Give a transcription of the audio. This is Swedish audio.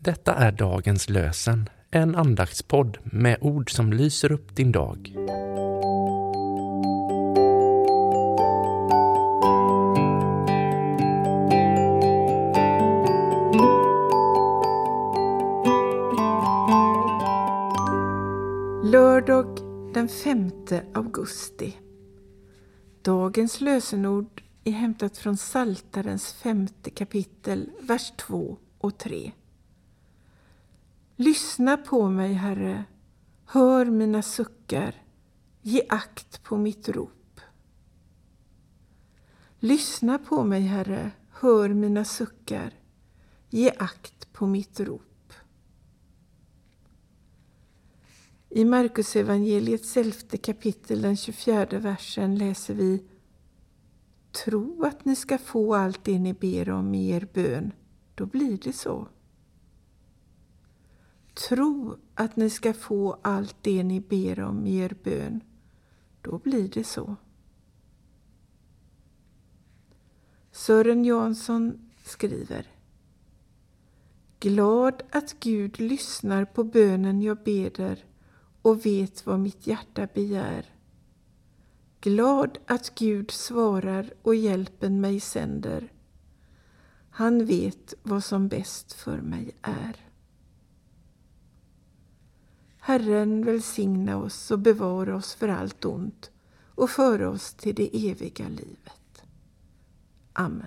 Detta är dagens lösen, en andaktspodd med ord som lyser upp din dag. Lördag den 5 augusti. Dagens lösenord är hämtat från Saltarens femte kapitel, vers 2 och 3. Lyssna på mig, Herre, hör mina suckar, ge akt på mitt rop. Lyssna på mig, Herre, hör mina suckar, ge akt på mitt rop. I Markus evangeliets elfte kapitel, den 24 versen, läser vi Tro att ni ska få allt det ni ber om i er bön, då blir det så. Tro att ni ska få allt det ni ber om i er bön, då blir det så. Sören Jansson skriver Glad att Gud lyssnar på bönen jag beder och vet vad mitt hjärta begär. Glad att Gud svarar och hjälpen mig sänder. Han vet vad som bäst för mig är. Herren välsigna oss och bevara oss för allt ont och föra oss till det eviga livet. Amen.